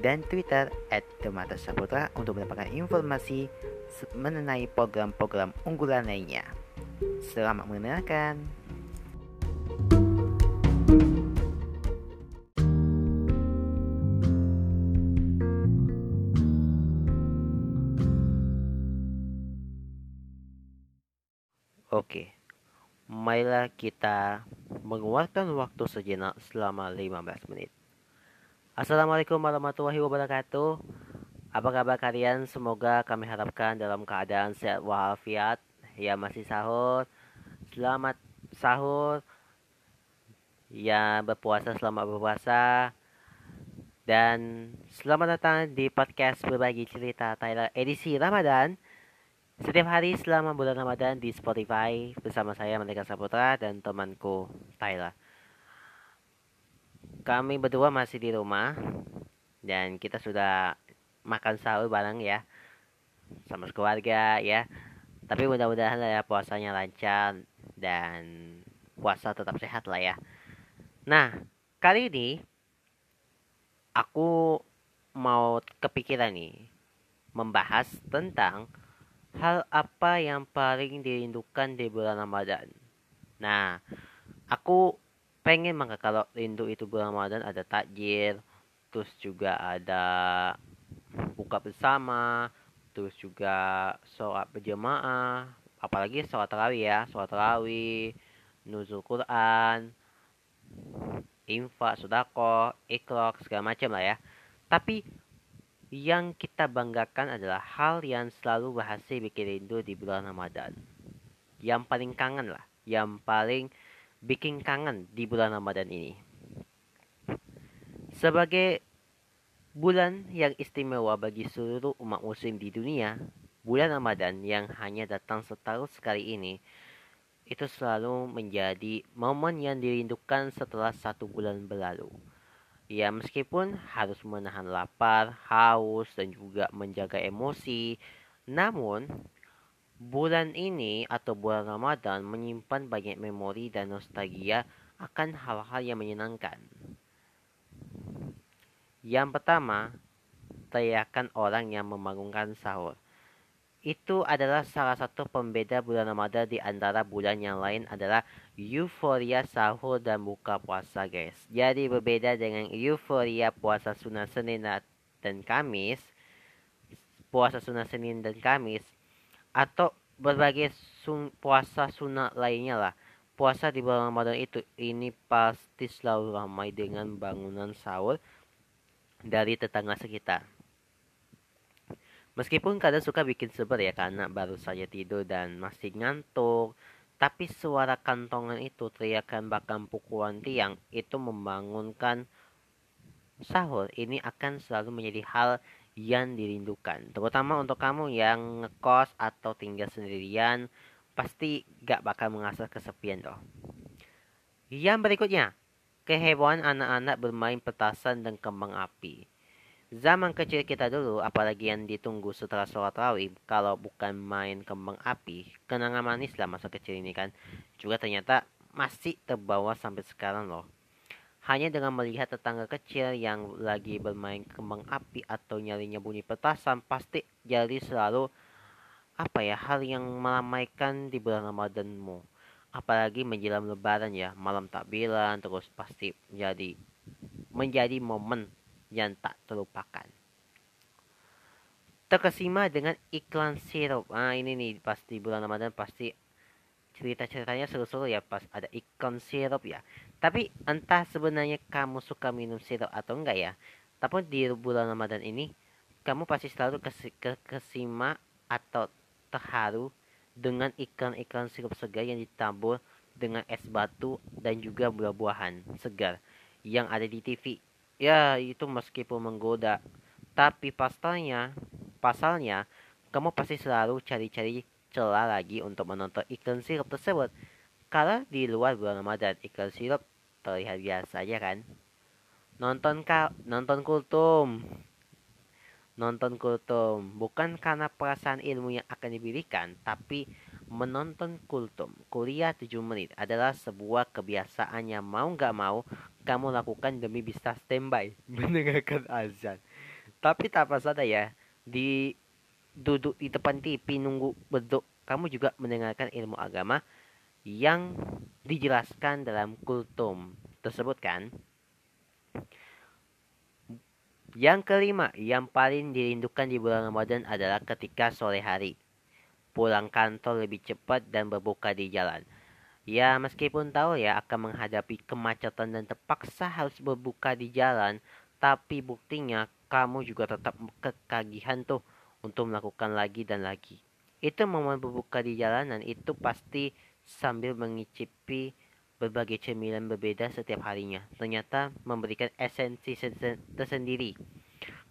dan Twitter at Demata Saputra untuk mendapatkan informasi mengenai program-program unggulan lainnya. Selamat mendengarkan. Oke, marilah kita mengeluarkan waktu sejenak selama 15 menit. Assalamualaikum warahmatullahi wabarakatuh. Apa kabar kalian? Semoga kami harapkan dalam keadaan sehat walafiat. Ya masih sahur. Selamat sahur. Ya berpuasa selamat berpuasa. Dan selamat datang di podcast berbagi cerita Thailand edisi Ramadan. Setiap hari selama bulan Ramadan di Spotify bersama saya Merdeka Saputra dan temanku Tyler. Kami berdua masih di rumah dan kita sudah makan sahur bareng ya sama keluarga ya. Tapi mudah-mudahan ya puasanya lancar dan puasa tetap sehat lah ya. Nah, kali ini aku mau kepikiran nih membahas tentang hal apa yang paling dirindukan di bulan Ramadan. Nah, aku pengen maka kalau rindu itu bulan Ramadan ada takjil terus juga ada buka bersama terus juga sholat berjamaah apalagi sholat tarawih ya sholat tarawih nuzul Quran infak sodako ikhlaq segala macam lah ya. Tapi yang kita banggakan adalah hal yang selalu berhasil bikin rindu di bulan Ramadan. Yang paling kangen lah yang paling bikin kangen di bulan Ramadan ini. Sebagai bulan yang istimewa bagi seluruh umat muslim di dunia, bulan Ramadan yang hanya datang setahun sekali ini itu selalu menjadi momen yang dirindukan setelah satu bulan berlalu. Ya meskipun harus menahan lapar, haus, dan juga menjaga emosi, namun Bulan ini atau bulan Ramadan menyimpan banyak memori dan nostalgia akan hal-hal yang menyenangkan. Yang pertama, teriakan orang yang membangunkan sahur. Itu adalah salah satu pembeda bulan Ramadan di antara bulan yang lain adalah euforia sahur dan buka puasa guys. Jadi berbeda dengan euforia puasa sunnah Senin dan Kamis. Puasa sunnah Senin dan Kamis atau berbagai sun puasa sunat lainnya lah. Puasa di bulan Ramadan itu ini pasti selalu ramai dengan bangunan sahur dari tetangga sekitar. Meskipun kadang suka bikin seber ya karena baru saja tidur dan masih ngantuk, tapi suara kantongan itu teriakan bahkan pukulan tiang itu membangunkan sahur ini akan selalu menjadi hal yang dirindukan. Terutama untuk kamu yang ngekos atau tinggal sendirian, pasti gak bakal merasa kesepian loh. Yang berikutnya, kehebohan anak-anak bermain petasan dan kembang api. Zaman kecil kita dulu, apalagi yang ditunggu setelah sholat rawih, kalau bukan main kembang api, kenangan manis lah masa kecil ini kan, juga ternyata masih terbawa sampai sekarang loh. Hanya dengan melihat tetangga kecil yang lagi bermain kembang api atau nyalinya bunyi petasan, pasti jadi selalu apa ya hal yang meramaikan di bulan Ramadanmu. Apalagi menjelang lebaran ya, malam takbiran terus pasti menjadi menjadi momen yang tak terlupakan. Terkesima dengan iklan sirup. Ah ini nih pasti bulan Ramadan pasti cerita-ceritanya seru-seru ya pas ada ikon sirup ya. Tapi entah sebenarnya kamu suka minum sirup atau enggak ya. Tapi di bulan Ramadan ini kamu pasti selalu ke kesima atau terharu dengan ikan-ikan sirup segar yang ditabur dengan es batu dan juga buah-buahan segar yang ada di TV. Ya, itu meskipun menggoda, Tapi pasalnya, pasalnya kamu pasti selalu cari-cari celah lagi untuk menonton iklan sirup tersebut. Kalau di luar bulan Ramadan iklan sirup terlihat biasa aja kan? Nonton kau, nonton kultum. Nonton kultum bukan karena perasaan ilmu yang akan diberikan, tapi menonton kultum kuliah 7 menit adalah sebuah kebiasaan yang mau nggak mau kamu lakukan demi bisa standby mendengarkan azan. Tapi tak apa saja ya, di duduk di depan TV nunggu beduk, kamu juga mendengarkan ilmu agama yang dijelaskan dalam kultum tersebut kan? Yang kelima, yang paling dirindukan di bulan Ramadan adalah ketika sore hari. Pulang kantor lebih cepat dan berbuka di jalan. Ya, meskipun tahu ya akan menghadapi kemacetan dan terpaksa harus berbuka di jalan, tapi buktinya kamu juga tetap kekagihan tuh untuk melakukan lagi dan lagi. Itu momen berbuka di jalanan itu pasti sambil mengicipi berbagai cemilan berbeda setiap harinya. Ternyata memberikan esensi tersendiri.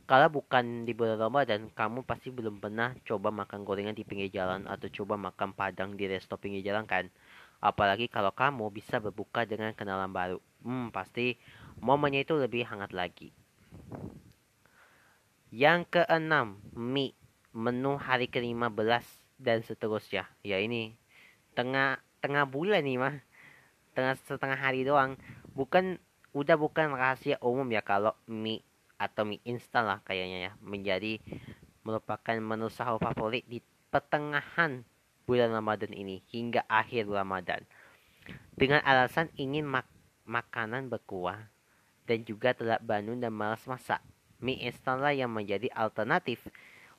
Kalau bukan di bulan Ramadan, kamu pasti belum pernah coba makan gorengan di pinggir jalan atau coba makan padang di resto pinggir jalan kan? Apalagi kalau kamu bisa berbuka dengan kenalan baru. Hmm, pasti momennya itu lebih hangat lagi. Yang keenam, mie menu hari ke-15 dan seterusnya. Ya ini tengah tengah bulan nih mah. Tengah setengah hari doang. Bukan udah bukan rahasia umum ya kalau mie atau mie instan lah kayaknya ya menjadi merupakan menu sahur favorit di pertengahan bulan Ramadan ini hingga akhir Ramadan. Dengan alasan ingin mak makanan berkuah dan juga telak bangun dan malas masak. Mie instan lah yang menjadi alternatif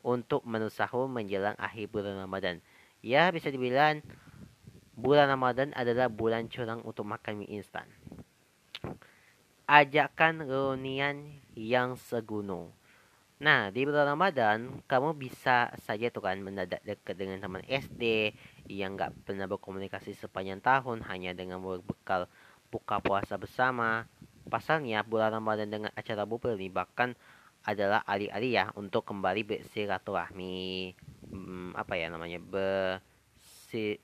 untuk menu sahur menjelang akhir bulan Ramadan. Ya, bisa dibilang bulan Ramadan adalah bulan curang untuk makan mie instan. Ajakan reunian yang seguno. Nah, di bulan Ramadan, kamu bisa saja tuh kan mendadak dekat dengan teman SD yang nggak pernah berkomunikasi sepanjang tahun hanya dengan berbekal buka puasa bersama. Pasalnya, bulan Ramadan dengan acara bubur ini bahkan adalah alih-alih ya untuk kembali bersilaturahmi hmm, apa ya namanya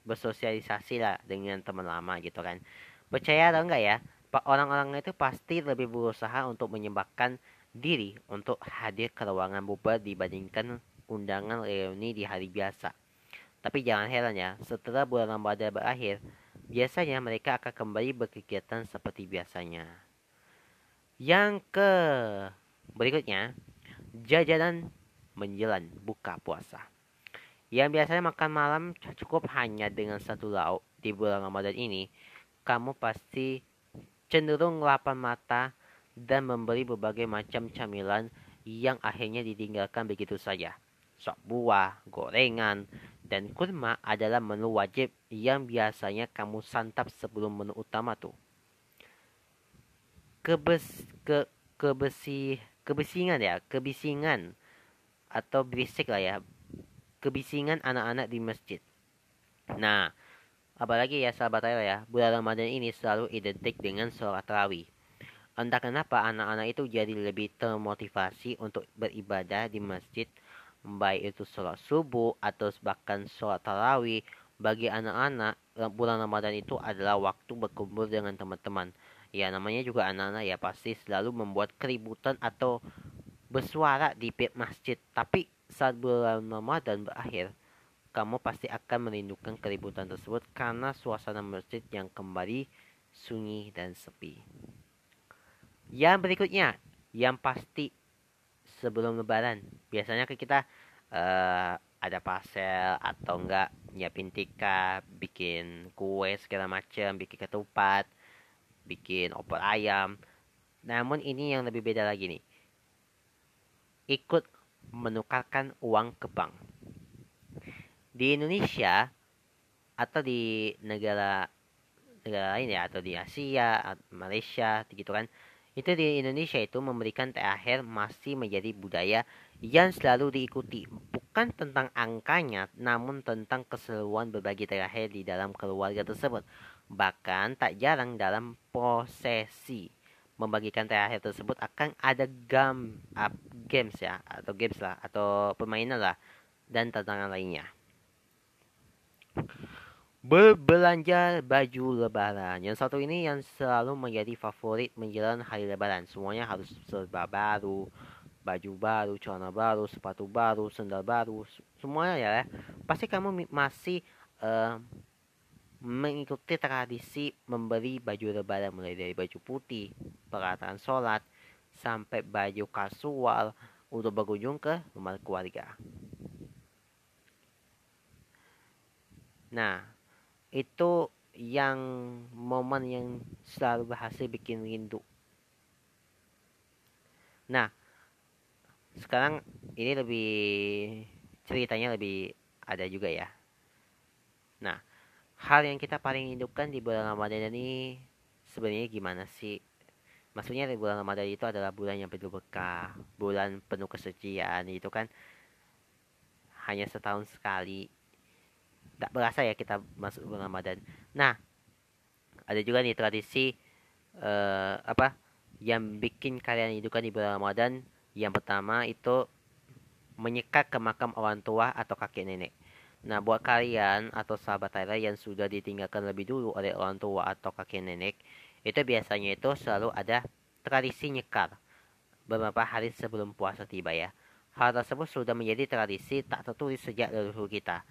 bersosialisasi lah dengan teman lama gitu kan. Percaya atau enggak ya orang-orang itu pasti lebih berusaha untuk menyebabkan diri untuk hadir ke ruangan bubar dibandingkan undangan reuni di hari biasa. Tapi jangan heran ya setelah bulan Ramadan berakhir biasanya mereka akan kembali berkegiatan seperti biasanya. Yang ke Berikutnya, jajanan menjelang buka puasa. Yang biasanya makan malam cukup hanya dengan satu lauk di bulan Ramadan ini, kamu pasti cenderung lapar mata dan membeli berbagai macam camilan yang akhirnya ditinggalkan begitu saja. Sop buah, gorengan, dan kurma adalah menu wajib yang biasanya kamu santap sebelum menu utama tuh. Kebes, ke, kebesi, kebisingan ya, kebisingan atau berisik lah ya, kebisingan anak-anak di masjid. Nah, apalagi ya sahabat saya ya, bulan Ramadan ini selalu identik dengan sholat tarawih. Entah kenapa anak-anak itu jadi lebih termotivasi untuk beribadah di masjid, baik itu sholat subuh atau bahkan sholat tarawih. Bagi anak-anak, bulan Ramadan itu adalah waktu berkumpul dengan teman-teman ya namanya juga anak-anak ya pasti selalu membuat keributan atau bersuara di pihak masjid. Tapi saat bulan Ramadan berakhir kamu pasti akan merindukan keributan tersebut karena suasana masjid yang kembali sunyi dan sepi. Yang berikutnya, yang pasti sebelum lebaran, biasanya kita uh, ada pasel atau enggak nyiapin tikar, bikin kue segala macam, bikin ketupat, bikin opor ayam. Namun ini yang lebih beda lagi nih. Ikut menukarkan uang ke bank. Di Indonesia atau di negara negara lain ya atau di Asia, Malaysia gitu kan. Itu di Indonesia itu memberikan THR masih menjadi budaya yang selalu diikuti. Bukan tentang angkanya, namun tentang keseluruhan berbagi THR di dalam keluarga tersebut bahkan tak jarang dalam prosesi membagikan THR tersebut akan ada gam up games ya atau games lah atau permainan lah dan tantangan lainnya. Berbelanja baju lebaran. Yang satu ini yang selalu menjadi favorit menjelang hari lebaran. Semuanya harus serba baru, baju baru, celana baru, sepatu baru, sandal baru, semuanya ya. Pasti kamu masih uh, mengikuti tradisi memberi baju lebaran mulai dari baju putih, peralatan sholat, sampai baju kasual untuk berkunjung ke rumah keluarga. Nah, itu yang momen yang selalu berhasil bikin rindu. Nah, sekarang ini lebih ceritanya lebih ada juga ya. Nah, hal yang kita paling rindukan di bulan Ramadan ini sebenarnya gimana sih? Maksudnya di bulan Ramadan itu adalah bulan yang penuh berkah, bulan penuh kesucian itu kan hanya setahun sekali. Tak berasa ya kita masuk bulan Ramadan. Nah, ada juga nih tradisi uh, apa yang bikin kalian hidupkan di bulan Ramadan. Yang pertama itu menyekat ke makam orang tua atau kakek nenek. Nah, buat kalian atau sahabat Tyler yang sudah ditinggalkan lebih dulu oleh orang tua atau kakek nenek, itu biasanya itu selalu ada tradisi nyekar beberapa hari sebelum puasa tiba ya. Hal tersebut sudah menjadi tradisi tak tertulis sejak leluhur kita.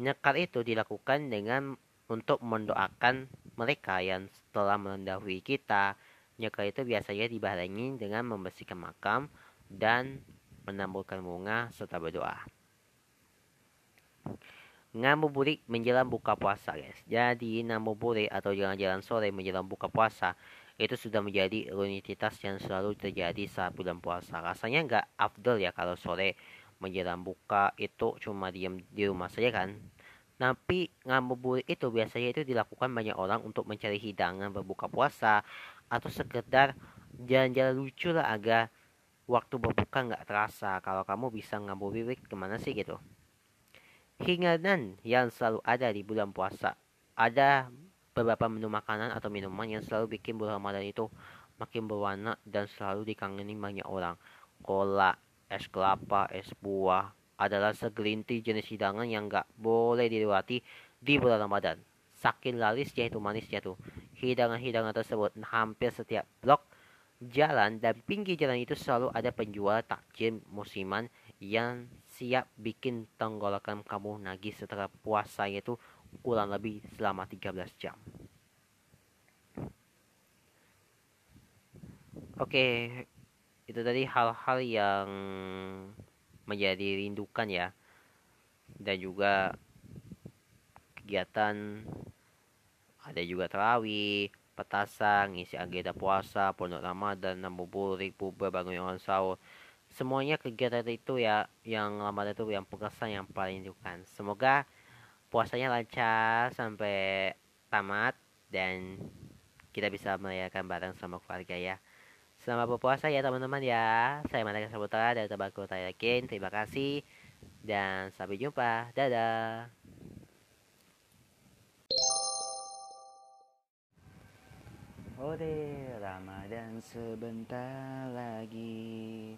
Nyekar itu dilakukan dengan untuk mendoakan mereka yang telah mendahului kita. Nyekar itu biasanya dibarengi dengan membersihkan makam dan menamburkan bunga serta berdoa ngabuburit menjelang buka puasa guys. Jadi ngabuburit atau jalan-jalan sore menjelang buka puasa itu sudah menjadi rutinitas yang selalu terjadi saat bulan puasa. Rasanya nggak afdol ya kalau sore menjelang buka itu cuma diam di rumah saja kan. Tapi ngabuburit itu biasanya itu dilakukan banyak orang untuk mencari hidangan berbuka puasa atau sekedar jalan-jalan lucu lah agar waktu berbuka nggak terasa. Kalau kamu bisa ngabuburit ke mana sih gitu Hinganan yang selalu ada di bulan puasa. Ada beberapa menu makanan atau minuman yang selalu bikin bulan Ramadan itu makin berwarna dan selalu dikangeni banyak orang. Cola, es kelapa, es buah adalah segelintir jenis hidangan yang gak boleh dilewati di bulan Ramadan. Saking larisnya itu manisnya tuh. Hidangan-hidangan tersebut hampir setiap blok jalan dan pinggir jalan itu selalu ada penjual takjil musiman yang siap bikin tenggorokan kamu nagih setelah puasa itu kurang lebih selama 13 jam. Oke, itu tadi hal-hal yang menjadi rindukan ya. Dan juga kegiatan ada juga terawih, petasan, ngisi agenda puasa, pondok Ramadan, burik, puber, bangun orang sahur, semuanya kegiatan itu ya yang lama itu yang pekerjaan yang paling diukan semoga puasanya lancar sampai tamat dan kita bisa merayakan bareng sama keluarga ya. Selamat berpuasa ya teman-teman ya. Saya Malaka Saputra dari Tabako Tayakin terima kasih dan sampai jumpa. Dadah. Ode Ramadan sebentar lagi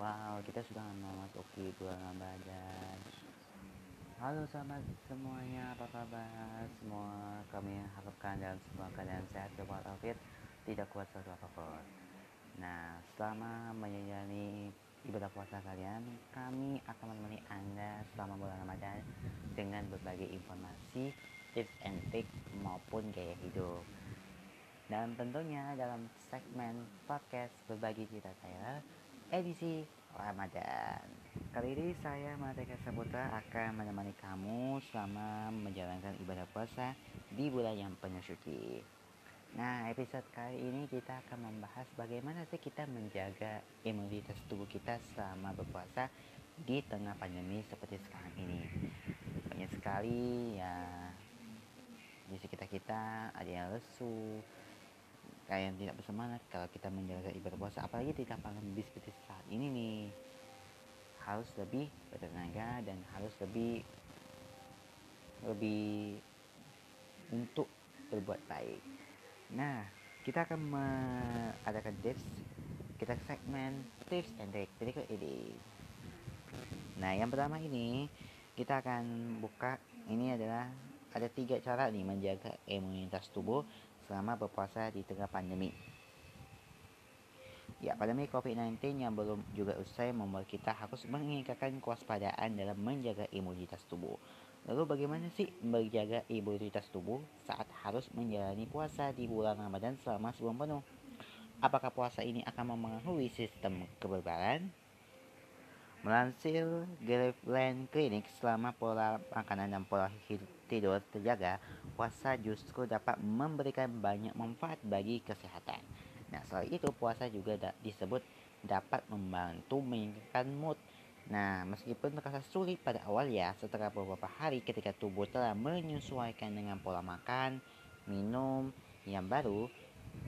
Wow, kita sudah memasuki bulan Ramadan. Halo sahabat semuanya, apa kabar? Semua kami harapkan dalam semua keadaan sehat walafiat, tidak kuat suatu apa pun. Nah, selama menjalani ibadah puasa kalian, kami akan menemani Anda selama bulan Ramadan dengan berbagai informasi, tips and trick maupun gaya hidup. Dan tentunya dalam segmen podcast berbagi cerita saya edisi Ramadan. Kali ini saya Mardeka Saputra akan menemani kamu selama menjalankan ibadah puasa di bulan yang penuh suci. Nah, episode kali ini kita akan membahas bagaimana sih kita menjaga imunitas tubuh kita selama berpuasa di tengah pandemi seperti sekarang ini. Banyak sekali ya di sekitar kita ada yang lesu, kalian tidak bersemangat kalau kita menjaga ibadah puasa. Apalagi di lapangan bis seperti saat ini nih. Harus lebih bertenaga dan harus lebih lebih untuk berbuat baik. Nah kita akan mengadakan tips. Kita segmen tips and trick berikut ini. Nah yang pertama ini kita akan buka. Ini adalah ada tiga cara nih menjaga imunitas tubuh selama berpuasa di tengah pandemi Ya, pandemi COVID-19 yang belum juga usai membuat kita harus meningkatkan kewaspadaan dalam menjaga imunitas tubuh. Lalu bagaimana sih menjaga imunitas tubuh saat harus menjalani puasa di bulan Ramadan selama sebulan penuh? Apakah puasa ini akan mempengaruhi sistem kekebalan? Melansir Graveland Clinic, selama pola makanan dan pola tidur terjaga, puasa justru dapat memberikan banyak manfaat bagi kesehatan. Nah, selain itu puasa juga da disebut dapat membantu meningkatkan mood. Nah, meskipun terasa sulit pada awal ya, setelah beberapa hari ketika tubuh telah menyesuaikan dengan pola makan, minum yang baru,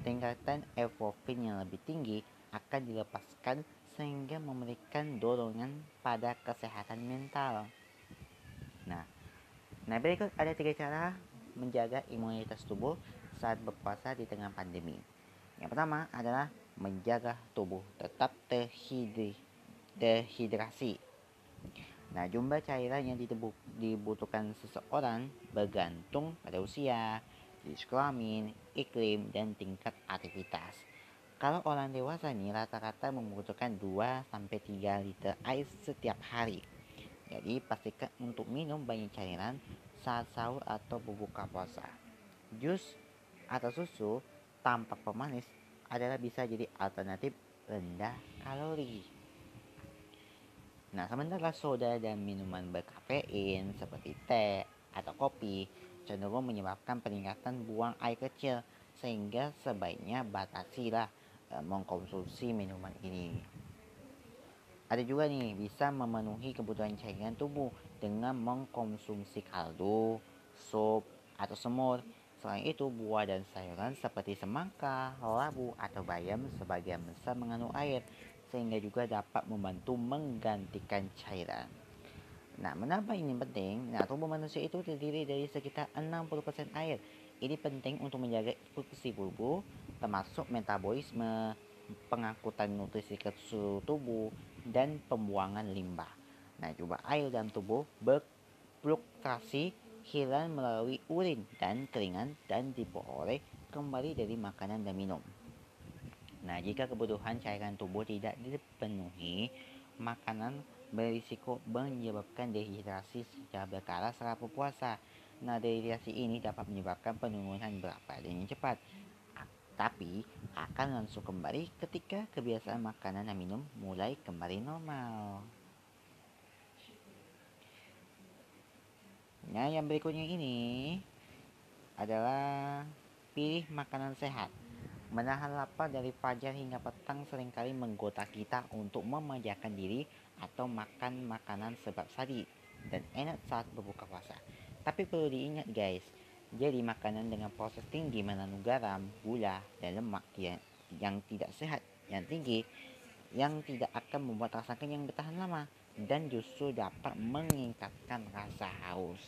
tingkatan endorfin yang lebih tinggi akan dilepaskan sehingga memberikan dorongan pada kesehatan mental. Nah, nah berikut ada tiga cara menjaga imunitas tubuh saat berpuasa di tengah pandemi. Yang pertama adalah menjaga tubuh tetap terhidri, terhidrasi. Nah, jumlah cairan yang dibutuhkan seseorang bergantung pada usia, jenis kelamin, iklim, dan tingkat aktivitas. Kalau orang dewasa nih rata-rata membutuhkan 2-3 liter air setiap hari. Jadi pastikan untuk minum banyak cairan saat sahur atau berbuka puasa. Jus atau susu tanpa pemanis adalah bisa jadi alternatif rendah kalori. Nah, sementara soda dan minuman berkafein seperti teh atau kopi cenderung menyebabkan peningkatan buang air kecil sehingga sebaiknya batasilah e, mengkonsumsi minuman ini. Ada juga nih bisa memenuhi kebutuhan cairan tubuh dengan mengkonsumsi kaldu, sup, atau semur Selain itu, buah dan sayuran seperti semangka, labu, atau bayam sebagian besar mengandung air, sehingga juga dapat membantu menggantikan cairan. Nah, mengapa ini penting? Nah, tubuh manusia itu terdiri dari sekitar 60% air. Ini penting untuk menjaga fungsi tubuh, termasuk metabolisme, pengangkutan nutrisi ke seluruh tubuh, dan pembuangan limbah. Nah, juga air dalam tubuh berfluktuasi hilang melalui urin dan keringan dan diperoleh kembali dari makanan dan minum. Nah, jika kebutuhan cairan tubuh tidak dipenuhi, makanan berisiko menyebabkan dehidrasi secara berkala saat berpuasa. Nah, dehidrasi ini dapat menyebabkan penurunan berat badan yang cepat, tapi akan langsung kembali ketika kebiasaan makanan dan minum mulai kembali normal. Nah, yang berikutnya ini adalah pilih makanan sehat. Menahan lapar dari fajar hingga petang sering kali menggoda kita untuk memanjakan diri atau makan makanan sebab sadi dan enak saat berbuka puasa. Tapi perlu diingat guys, jadi makanan dengan proses tinggi mengandung garam, gula, dan lemak yang, yang tidak sehat yang tinggi yang tidak akan membuat rasa kenyang bertahan lama dan justru dapat meningkatkan rasa haus.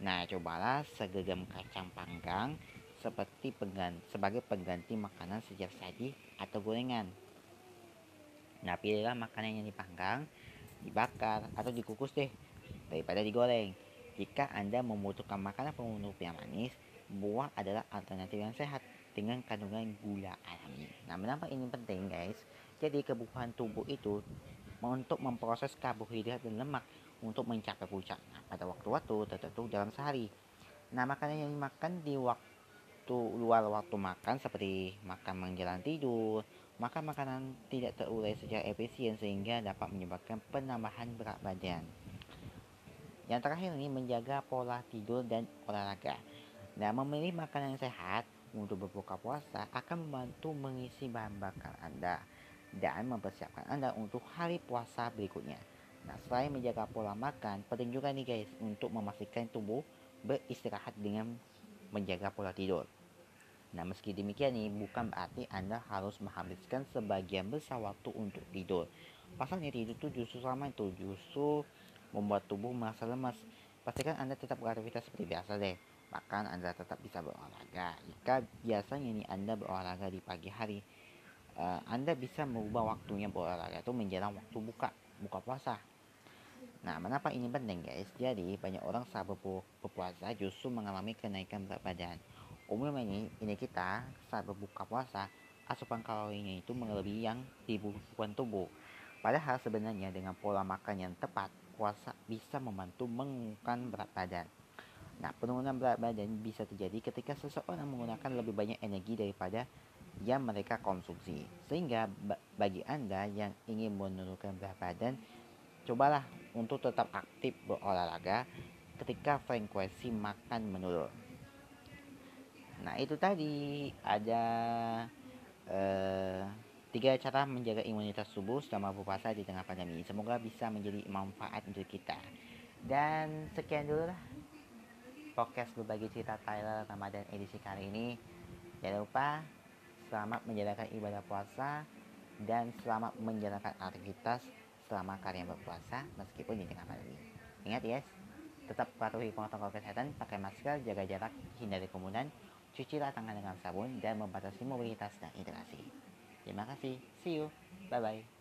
Nah, cobalah segenggam kacang panggang seperti pengganti, sebagai pengganti makanan sejak saji atau gorengan. Nah, pilihlah makanan yang dipanggang, dibakar, atau dikukus deh daripada digoreng. Jika Anda membutuhkan makanan pemenuh yang manis, buah adalah alternatif yang sehat dengan kandungan gula alami. Nah, mengapa ini penting, guys? Jadi, kebutuhan tubuh itu untuk memproses karbohidrat dan lemak untuk mencapai puncak nah, pada waktu-waktu tertentu dalam sehari. Nah, makanan yang dimakan di waktu luar waktu makan seperti makan menjelang tidur, makan makanan tidak terurai secara efisien sehingga dapat menyebabkan penambahan berat badan. Yang terakhir ini menjaga pola tidur dan olahraga. Nah, memilih makanan yang sehat untuk berbuka puasa akan membantu mengisi bahan bakar Anda dan mempersiapkan Anda untuk hari puasa berikutnya. Nah, selain menjaga pola makan, penting juga nih guys untuk memastikan tubuh beristirahat dengan menjaga pola tidur. Nah, meski demikian nih, bukan berarti Anda harus menghabiskan sebagian besar waktu untuk tidur. Pasalnya tidur itu justru sama itu, justru membuat tubuh merasa lemas. Pastikan Anda tetap beraktivitas seperti biasa deh. Bahkan Anda tetap bisa berolahraga. Jika biasanya ini Anda berolahraga di pagi hari, uh, Anda bisa merubah waktunya berolahraga itu menjelang waktu buka buka puasa. Nah, mengapa ini penting guys? Jadi, banyak orang saat berpuasa justru mengalami kenaikan berat badan. Umumnya ini, ini kita saat berbuka puasa, asupan kalorinya itu melebihi yang dibutuhkan tubuh. Padahal sebenarnya dengan pola makan yang tepat, puasa bisa membantu mengurangkan berat badan. Nah, penurunan berat badan bisa terjadi ketika seseorang menggunakan lebih banyak energi daripada yang mereka konsumsi. Sehingga bagi Anda yang ingin menurunkan berat badan, cobalah untuk tetap aktif berolahraga ketika frekuensi makan menurun. Nah, itu tadi ada eh, tiga cara menjaga imunitas tubuh selama berpuasa di tengah pandemi. Semoga bisa menjadi manfaat untuk kita. Dan sekian dulu lah podcast berbagi cerita Tyler Ramadan edisi kali ini. Jangan lupa selamat menjalankan ibadah puasa dan selamat menjalankan aktivitas selama kalian berpuasa meskipun di tengah pandemi. Ingat ya, tetap patuhi protokol kesehatan, pakai masker, jaga jarak, hindari kerumunan, cucilah tangan dengan sabun, dan membatasi mobilitas dan interaksi. Terima kasih. See you. Bye-bye.